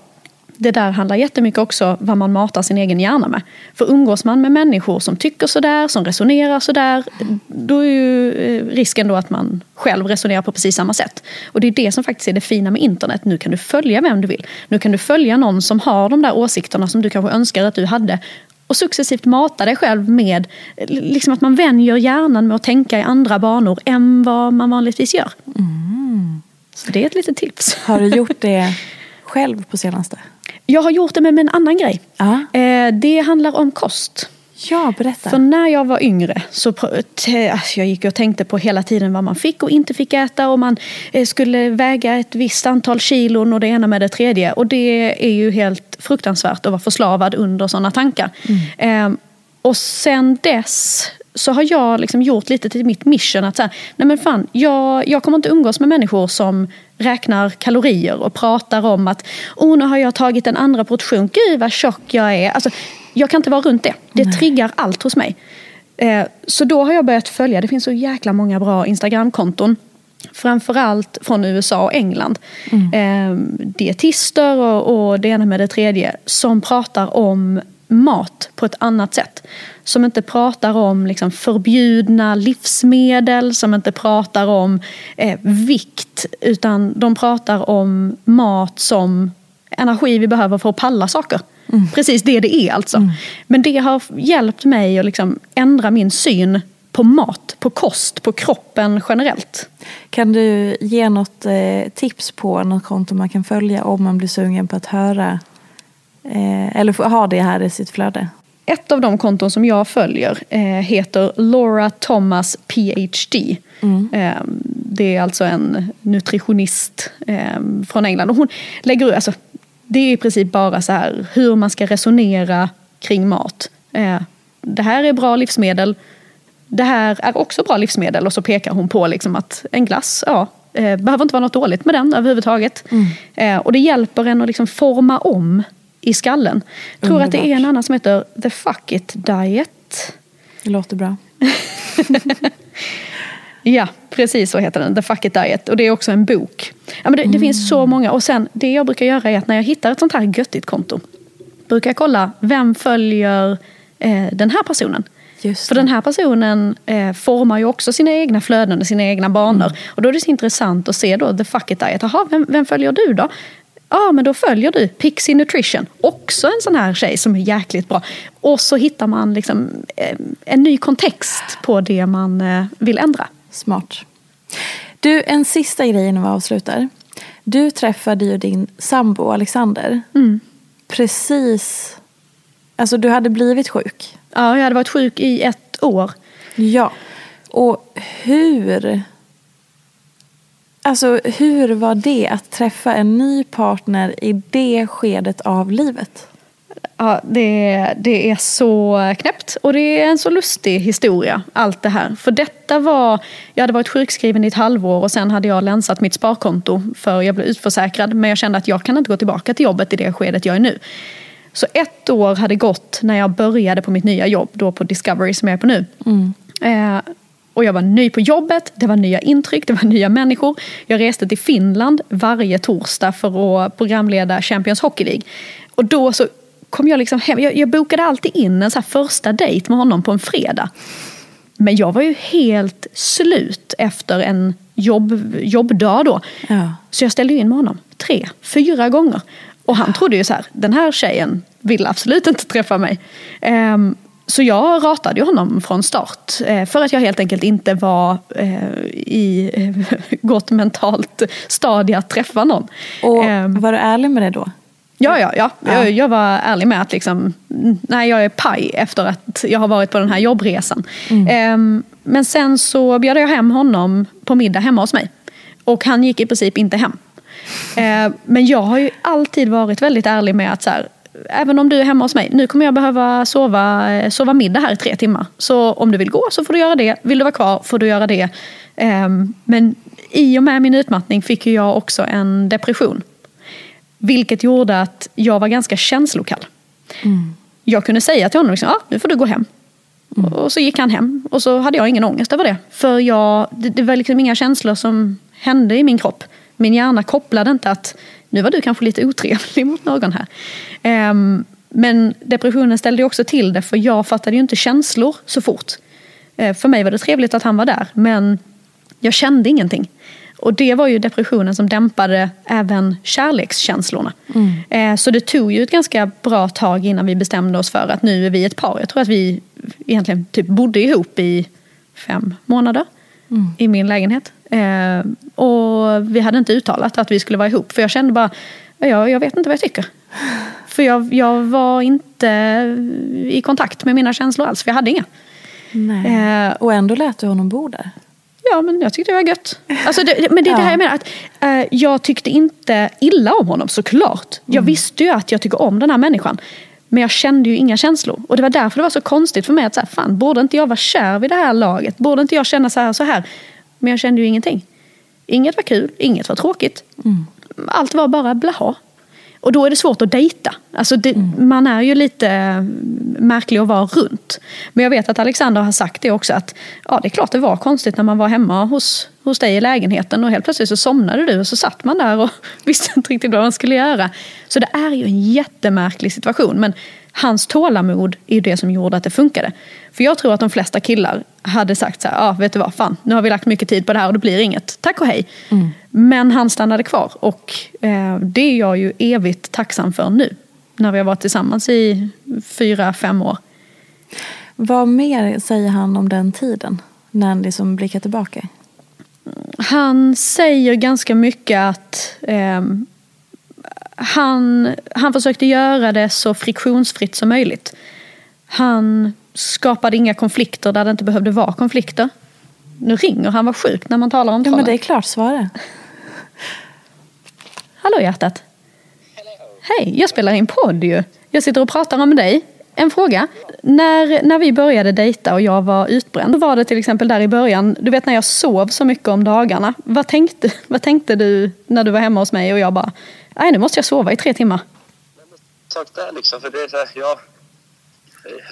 det där handlar jättemycket också vad man matar sin egen hjärna med. För umgås man med människor som tycker sådär, som resonerar sådär, då är ju eh, risken då att man själv resonerar på precis samma sätt. Och det är det som faktiskt är det fina med internet. Nu kan du följa vem du vill. Nu kan du följa någon som har de där åsikterna som du kanske önskar att du hade. Och successivt mata dig själv med eh, liksom att man vänjer hjärnan med att tänka i andra banor än vad man vanligtvis gör. Så det är ett litet tips. Har du gjort det själv på senaste? Jag har gjort det med en annan grej. Ja. Eh, Det handlar om kost. Ja, berätta. För när jag var yngre så alltså jag gick och tänkte på hela tiden vad man fick och inte fick äta och man eh, skulle väga ett visst antal kilon och det ena med det tredje. Och det är ju helt fruktansvärt att vara förslavad under sådana tankar. Eh, och sen dess så har jag liksom gjort lite till mitt mission att säga, nej men fan, jag, jag kommer inte umgås med människor som räknar kalorier och pratar om att oh, nu har jag tagit en andra portion, gud vad tjock jag är. Alltså, jag kan inte vara runt det. Det triggar allt hos mig. Eh, så då har jag börjat följa, det finns så jäkla många bra Instagramkonton. Framförallt från USA och England. Eh, dietister och, och det ena med det tredje. Som pratar om mat på ett annat sätt. Som inte pratar om liksom förbjudna livsmedel, som inte pratar om eh, vikt, utan de pratar om mat som energi vi behöver för att palla saker. Mm. Precis det det är alltså. Mm. Men det har hjälpt mig att liksom ändra min syn på mat, på kost, på kroppen generellt. Kan du ge något eh, tips på något konto man kan följa om man blir sugen på att höra eller ha det här i sitt flöde? Ett av de konton som jag följer eh, heter Laura Thomas PhD. Mm. Eh, det är alltså en nutritionist eh, från England. Och hon lägger alltså, det är i princip bara så här hur man ska resonera kring mat. Eh, det här är bra livsmedel det här är också bra livsmedel och så pekar hon på liksom att en glass, ja, eh, behöver inte vara något dåligt med den överhuvudtaget. Mm. Eh, och det hjälper en att liksom forma om i skallen. Jag tror Underbart. att det är en annan som heter The Fuck It Diet. Det låter bra. ja, precis så heter den. The Fuck It Diet. Och det är också en bok. Ja, men det, mm. det finns så många. Och sen, det jag brukar göra är att när jag hittar ett sånt här göttigt konto. Brukar jag kolla, vem följer eh, den här personen? För den här personen eh, formar ju också sina egna flöden och sina egna banor. Mm. Och då är det så intressant att se då, the fuck it diet. Jaha, vem, vem följer du då? Ja, men då följer du Pixie Nutrition. Också en sån här tjej som är jäkligt bra. Och så hittar man liksom eh, en ny kontext på det man eh, vill ändra. Smart. Du, en sista grej innan vi avslutar. Du träffade ju din sambo Alexander. Mm. Precis, alltså du hade blivit sjuk. Ja, jag hade varit sjuk i ett år. Ja. Och hur... Alltså hur var det att träffa en ny partner i det skedet av livet? Ja, det, det är så knäppt och det är en så lustig historia, allt det här. För detta var, jag hade varit sjukskriven i ett halvår och sen hade jag länsat mitt sparkonto för jag blev utförsäkrad. Men jag kände att jag kan inte gå tillbaka till jobbet i det skedet jag är nu. Så ett år hade gått när jag började på mitt nya jobb, då på Discovery som jag är på nu. Mm. Eh, och jag var ny på jobbet, det var nya intryck, det var nya människor. Jag reste till Finland varje torsdag för att programleda Champions Hockey League. Och då så kom jag liksom hem, jag, jag bokade alltid in en så första dejt med honom på en fredag. Men jag var ju helt slut efter en jobb, jobbdag då. Ja. Så jag ställde in med honom tre, fyra gånger. Och han trodde ju så här, den här tjejen vill absolut inte träffa mig. Um, så jag ratade honom från start. Eh, för att jag helt enkelt inte var eh, i eh, gott mentalt stadie att träffa någon. Och ehm. var du ärlig med det då? Ja, ja, ja. ja. Jag, jag, var ärlig med att liksom, nej, jag är paj efter att jag har varit på den här jobbresan. Mm. Ehm, men sen så bjöd jag hem honom på middag hemma hos mig. Och han gick i princip inte hem. Eh, men jag har ju alltid varit väldigt ärlig med att så här, även om du är hemma hos mig, nu kommer jag behöva sova, eh, sova middag här i tre timmar. Så om du vill gå så får du göra det. Vill du vara kvar får du göra det. Ehm, men i och med min utmattning fick jag också en depression. Vilket gjorde att jag var ganska känslokall. Mm. Jag kunde säga till honom, liksom, ah, nu får du gå hem. Mm. Och så gick han hem och så hade jag ingen ångest över det. För jag, det, det var liksom inga känslor som hände i min kropp. Min hjärna kopplade inte att nu var du kanske lite otrevlig mot någon här. Um, men depressionen ställde också till det för jag fattade ju inte känslor så fort. Uh, för mig var det trevligt att han var där men jag kände ingenting. Och det var ju depressionen som dämpade även kärlekskänslorna. Mm. Uh, så det tog ju ett ganska bra tag innan vi bestämde oss för att nu är vi ett par. Jag tror att vi egentligen typ bodde ihop i fem månader mm. i min lägenhet. Eh, och vi hade inte uttalat att vi skulle vara ihop. För jag kände bara, jag, jag vet inte vad jag tycker. För jag, jag var inte i kontakt med mina känslor alls, för jag hade inga. Eh, och ändå lät du honom bo där? Ja, men jag tyckte det var gött. Alltså det, men det är det här jag menar, att eh, jag tyckte inte illa om honom såklart. Jag mm. visste ju att jag tycker om den här människan. Men jag kände ju inga känslor. Och det var därför det var så konstigt för mig att så här, fan, borde inte jag vara kär vid det här laget? Borde inte jag känna så här så här? Men jag kände ju ingenting. Inget var kul, inget var tråkigt. Mm. Allt var bara blaha. Och då är det svårt att dejta. Alltså det, mm. Man är ju lite märklig att vara runt. Men jag vet att Alexander har sagt det också att ja, det är klart det var konstigt när man var hemma hos, hos dig i lägenheten och helt plötsligt så somnade du och så satt man där och visste inte riktigt vad man skulle göra. Så det är ju en jättemärklig situation. Men hans tålamod är det som gjorde att det funkade. För jag tror att de flesta killar hade sagt så här, ja ah, vet du vad, fan, nu har vi lagt mycket tid på det här och det blir inget. Tack och hej. Mm. Men han stannade kvar och eh, det är jag ju evigt tacksam för nu. När vi har varit tillsammans i fyra, fem år. Vad mer säger han om den tiden? När han liksom blickar tillbaka? Han säger ganska mycket att eh, han, han försökte göra det så friktionsfritt som möjligt. Han skapade inga konflikter där det inte behövde vara konflikter. Nu ringer han, vad sjukt när man talar om Ja, men det är klart, svara. Hallå hjärtat. Hej, jag spelar in podd ju. Jag sitter och pratar om dig. En fråga. När, när vi började dejta och jag var utbränd, då var det till exempel där i början, du vet när jag sov så mycket om dagarna. Vad tänkte, vad tänkte du när du var hemma hos mig och jag bara, nej nu måste jag sova i tre timmar. Sak där liksom, för det är så här, jag,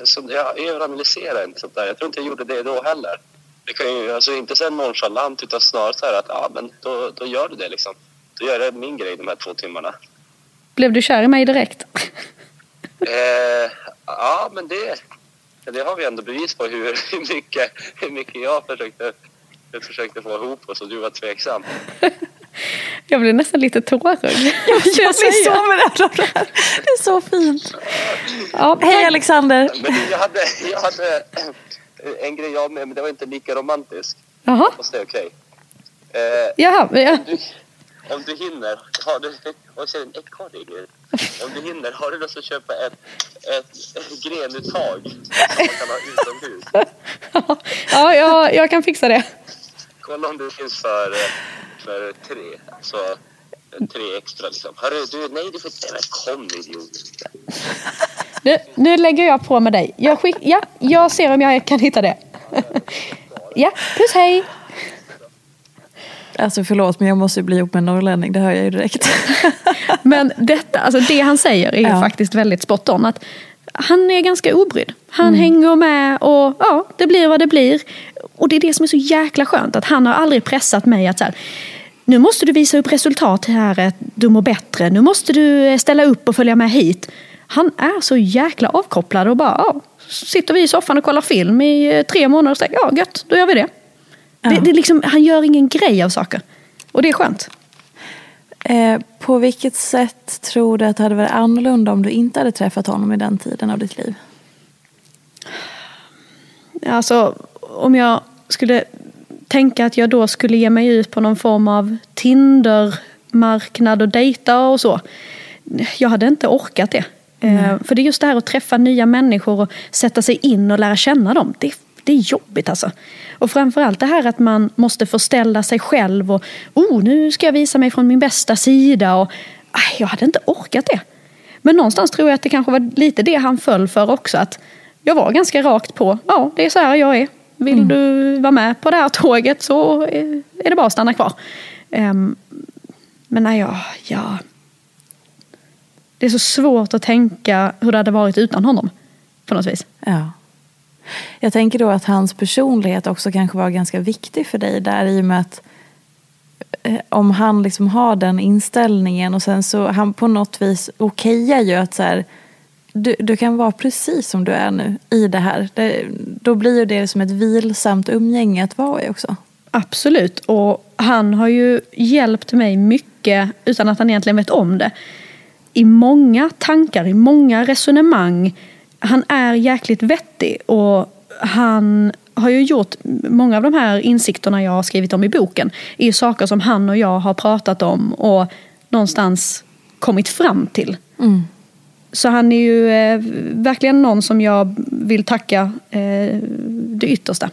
så jag överanalyserar inte sånt där. Jag tror inte jag gjorde det då heller. Det kan ju, alltså inte så nonchalant utan snarare så här att ja men då, då gör du det liksom. Då gör jag min grej de här två timmarna. Blev du kär i mig direkt? Eh, ja, men det, det har vi ändå bevis på hur, hur, mycket, hur mycket jag försökte, jag försökte få ihop oss och du var tveksam. Jag blev nästan lite tårögd. Jag blir så berörd det här. Det är så fint. Ja, hej Alexander. Men jag hade, jag hade en grej jag med, men det var inte lika romantisk. Jaha. Fast det är okej. Eh, Jaha, ja. du, om du hinner, har du, och så är det en ekorre i Om du hinner, har du lust att köpa ett, ett, ett grenuttag som man kan ha utomhus? ja, jag, jag kan fixa det. Kolla om det finns för, för tre. Så tre extra liksom. Hörru, du, nej du får inte... Men kom idiot. Nu, nu lägger jag på med dig. Jag, skick, ja, jag ser om jag kan hitta det. ja, puss hej! Alltså förlåt men jag måste ju bli ihop med en norrlänning, det hör jag ju direkt. Men detta, alltså det han säger är Ja. faktiskt väldigt spot on. Att han är ganska obrydd. Han hänger med och ja, det blir vad det blir. Och det är det som är så jäkla skönt. Att han har aldrig pressat mig att så här, nu måste du visa upp resultat här, att du mår bättre. Nu måste du ställa upp och följa med hit. Han är så jäkla avkopplad och bara, ja, sitter vi i soffan och kollar film i eh, tre månader och säger, ja gött, då gör vi det. Det, det är liksom, han gör ingen grej av saker. Och det är skönt. Eh, på vilket sätt tror du att det hade varit annorlunda om du inte hade träffat honom i den tiden av ditt liv? Alltså, om jag skulle tänka att jag då skulle ge mig ut på någon form av Tinder-marknad och dejta och så. Jag hade inte orkat det. Eh, För det är just det här att träffa nya människor och sätta sig in och lära känna dem. Det, det är jobbigt alltså. Och framförallt det här att man måste förställa sig själv och oh, nu ska jag visa mig från min bästa sida. Och, jag hade inte orkat det. Men någonstans tror jag att det kanske var lite det han föll för också. Att jag var ganska rakt på, ja det är så här jag är. Vill du vara med på det här tåget så är det bara att stanna kvar. Ehm, men när jag, ja, det är så svårt att tänka hur det hade varit utan honom. På något vis. Ja. Jag tänker då att hans personlighet också kanske var ganska viktig för dig där i och med att eh, om han liksom har den inställningen och sen så han på något vis okejar ju att så här, du, du kan vara precis som du är nu i det här. Det, då blir ju det som ett vilsamt umgänge att vara i också. Absolut. Och han har ju hjälpt mig mycket utan att han egentligen vet om det. I många tankar, i många resonemang. Han är jäkligt vettig och han har ju gjort många av de här insikterna jag har skrivit om i boken. är ju saker som han och jag har pratat om och någonstans kommit fram till. Så han är ju eh, verkligen någon som jag vill tacka eh, det yttersta.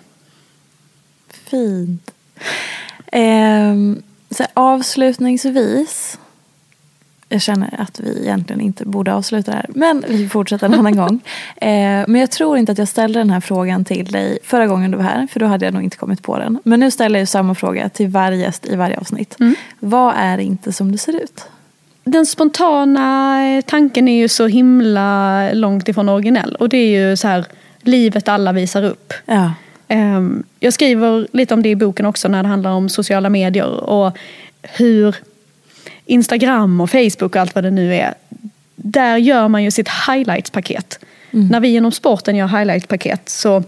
Fint. Ehm, så avslutningsvis. Jag känner att vi egentligen inte borde avsluta det här. Men vi fortsätter en annan gång. Ehm, men jag tror inte att jag ställde den här frågan till dig förra gången du var här. För då hade jag nog inte kommit på den. Men nu ställer jag samma fråga till varje gäst i varje avsnitt. Vad är inte som det ser ut? Den spontana eh, tanken är ju så himla långt ifrån originell. Och det är ju så här, livet alla visar upp. Ja. Ehm, Jag skriver lite om det i boken också när det handlar om sociala medier och hur Instagram och Facebook och allt vad det nu är. där gör man ju sitt highlights-paket. När vi inom sporten gör highlights-paket så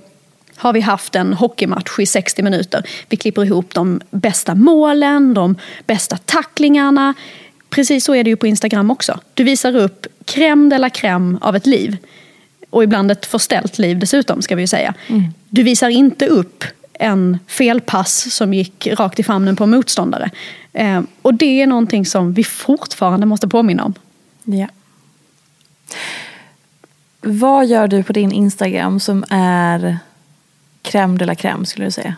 har vi haft en hockeymatch i 60 minuter. Vi klipper ihop de bästa målen, de bästa tacklingarna. Precis så är det ju på Instagram också. Du visar upp crème de la crème av ett liv. Och ibland ett förställt liv dessutom, ska vi ju säga. Du visar inte upp en felpass som gick rakt i famnen på en motståndare. Eh, och det är någonting som vi fortfarande måste påminna om. Ja. Vad gör du på din Instagram som är crème de la crème skulle du säga?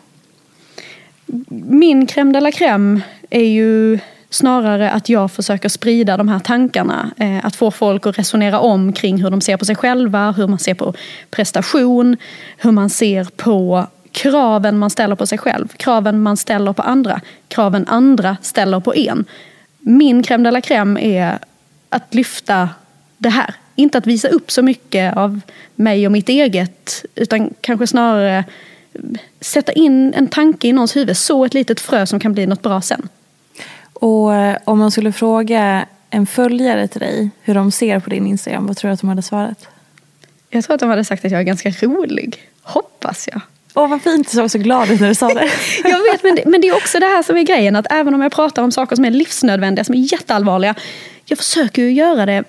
Min crème de la crème är ju snarare att jag försöker sprida de här tankarna. Eh, att få folk att resonera om kring hur de ser på sig själva, hur man ser på prestation, hur man ser på kraven man ställer på sig själv, kraven man ställer på andra, kraven andra ställer på en. Min crème de la crème är att lyfta det här. Inte att visa upp så mycket av mig och mitt eget, utan kanske snarare sätta in en tanke i någons huvud, så ett litet frö som kan bli något bra sen. Och eh, om man skulle fråga en följare till dig hur de ser på din Instagram, vad tror du att de hade svarat? Jag tror att de hade sagt att jag är ganska rolig. Hoppas jag. Åh vad fint, du såg så glad ut när du sa det. jag vet, men det, men det är också det här som är grejen. Att även om jag pratar om saker som är livsnödvändiga, som är jätteallvarliga. Jag försöker ju göra det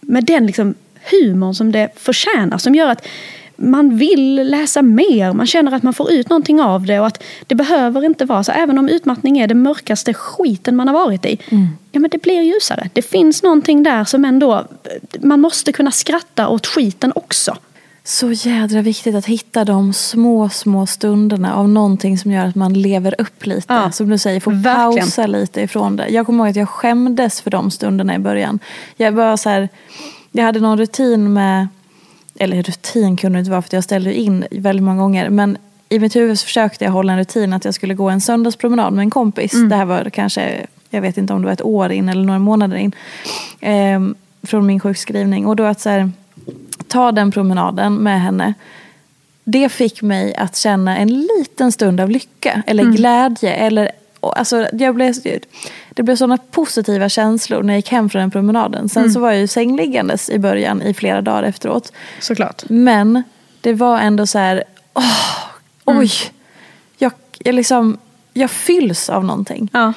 med den liksom humorn som det förtjänar. Som gör att man vill läsa mer, man känner att man får ut någonting av det och att det behöver inte vara så. Även om utmattning är det mörkaste skiten man har varit i. Mm. Ja men det blir ljusare. Det finns någonting där som ändå, man måste kunna skratta åt skiten också. Så jädra viktigt att hitta de små, små stunderna av någonting som gör att man lever upp lite. Ja, som du säger, verkligen. pausa lite ifrån det. Jag kommer ihåg att jag skämdes för de stunderna i början. Jag var så här, jag hade någon rutin med eller rutin kunde det inte vara för jag ställde in väldigt många gånger. Men i mitt huvud så försökte jag hålla en rutin att jag skulle gå en söndagspromenad med en kompis. Mm. Det här var kanske, jag vet inte om det var ett år in eller några månader in. Eh, från min sjukskrivning. Och då att så här, ta den promenaden med henne. Det fick mig att känna en liten stund av lycka eller mm. glädje. Eller, alltså, jag blev, det blev sådana positiva känslor när jag gick hem från den promenaden. Sen mm. så var jag ju sängliggandes i början i flera dagar efteråt. Såklart. Men det var ändå så här, åh, mm. oj. Jag, jag, liksom, jag fylls av någonting. Ja.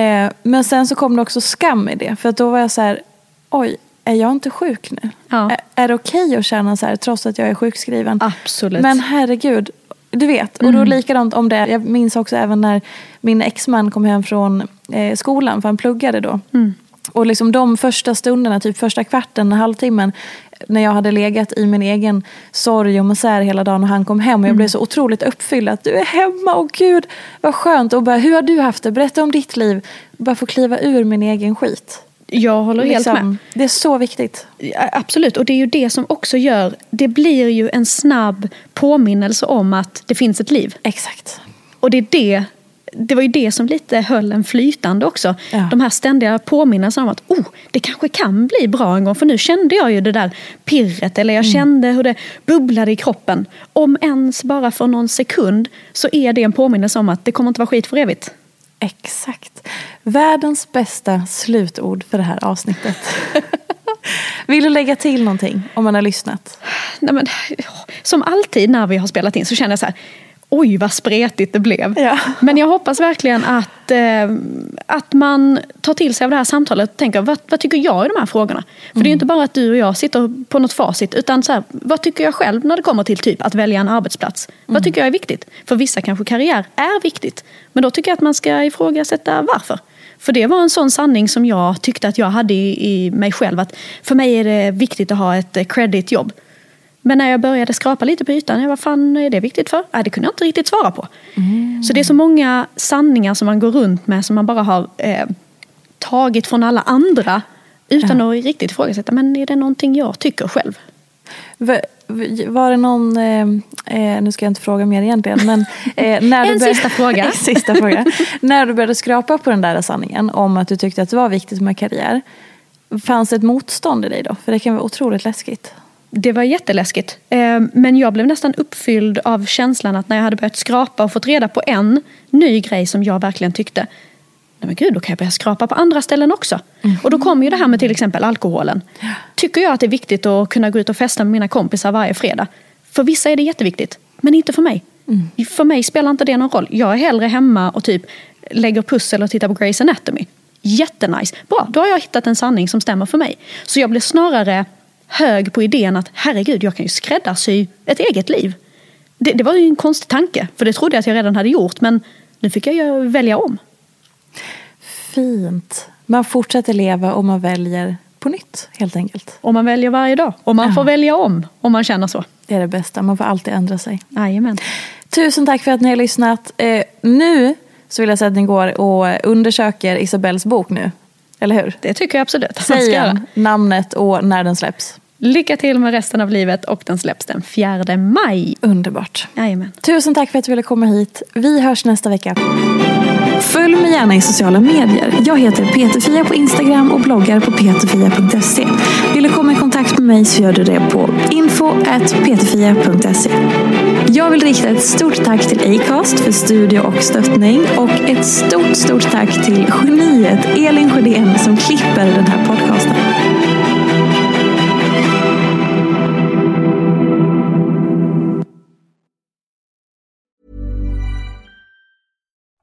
Eh, men sen så kom det också skam i det. För då var jag så här, oj, är jag inte sjuk nu? Ja. Är, är det okej okay att känna så här trots att jag är sjukskriven? Absolut. Men herregud, du vet, och då mm. likadant om det. Jag minns också även när min exman kom hem från eh, skolan, för han pluggade då. Mm. Och liksom de första stunderna, typ första kvarten, halvtimmen, när jag hade legat i min egen sorg och misär hela dagen och han kom hem och jag mm. blev så otroligt uppfylld att du är hemma och gud vad skönt och bara hur har du haft det? Berätta om ditt liv. Bara få kliva ur min egen skit. Jag håller liksom, helt med. Det är så viktigt. Absolut, och det är ju det som också gör, det blir ju en snabb påminnelse om att det finns ett liv. Exakt. Och det är det det var ju det som lite höll en flytande också. Ja. De här ständiga påminnelserna om att oh, det kanske kan bli bra en gång. För nu kände jag ju det där pirret, eller jag mm. kände hur det bubblade i kroppen. Om ens bara för någon sekund så är det en påminnelse om att det kommer inte vara skit för evigt. Exakt. Världens bästa slutord för det här avsnittet. Vill du lägga till någonting om man har lyssnat? Nej, men, som alltid när vi har spelat in så känner jag så här oj vad spretigt det blev. Ja. Men jag hoppas verkligen att, eh, att man tar till sig av det här samtalet och tänker vad, vad tycker jag i de här frågorna? För mm. det är inte bara att du och jag sitter på något facit utan så här, vad tycker jag själv när det kommer till typ att välja en arbetsplats? Mm. Vad tycker jag är viktigt? För vissa kanske karriär är viktigt. Men då tycker jag att man ska ifrågasätta varför. För det var en sån sanning som jag tyckte att jag hade i, i mig själv. Att för mig är det viktigt att ha ett eh, creditjobb. Men när jag började skrapa lite på ytan, vad fan är det viktigt för? Det kunde jag inte riktigt svara på. Mm. Så det är så många sanningar som man går runt med som man bara har eh, tagit från alla andra utan ja. att riktigt ifrågasätta. Men är det någonting jag tycker själv? Var det någon, eh, eh, nu ska jag inte fråga mer egentligen, men eh, när du en började, sista fråga. sista fråga. när du började skrapa på den där sanningen om att du tyckte att det var viktigt med karriär, fanns det ett motstånd i dig då? För det kan vara otroligt läskigt. Det var jätteläskigt. Eh, men jag blev nästan uppfylld av känslan att när jag hade börjat skrapa och fått reda på en ny grej som jag verkligen tyckte. nej men gud, då kan jag börja skrapa på andra ställen också. Mm. Och då kommer ju det här med till exempel alkoholen. Tycker jag att det är viktigt att kunna gå ut och festa med mina kompisar varje fredag. För vissa är det jätteviktigt, men inte för mig. Mm. För mig spelar inte det någon roll. Jag är hellre hemma och typ lägger pussel och tittar på Grey's Anatomy. Jättenice. Bra, då har jag hittat en sanning som stämmer för mig. Så jag blir snarare hög på idén att herregud, jag kan ju skräddarsy ett eget liv. Det, det var ju en konstig tanke, för det trodde jag att jag redan hade gjort. Men nu fick jag ju välja om. Fint. Man fortsätter leva och man väljer på nytt helt enkelt. Och man väljer varje dag. Och man Ja. får välja om, om man känner så. Det är det bästa, man får alltid ändra sig. Jajamän. Tusen tack för att ni har lyssnat. Eh, nu så vill jag säga att ni går och undersöker Isabells bok nu. Eller hur? Det tycker jag absolut att man ska Säg göra. namnet och när den släpps. Lycka till med resten av livet och den släpps den 4 maj. Underbart. Jajamän. Tusen tack för att du ville komma hit. Vi hörs nästa vecka. Följ mig gärna i sociala medier. Jag heter Peterfia på Instagram och bloggar på peterfia.se. Vill du komma i kontakt med mig så gör du det på info.peterfia.se. Jag vill rikta ett stort tack till Acast för studio och stöttning och ett stort, stort tack till geniet Elin Sjödén som klipper den här podcasten.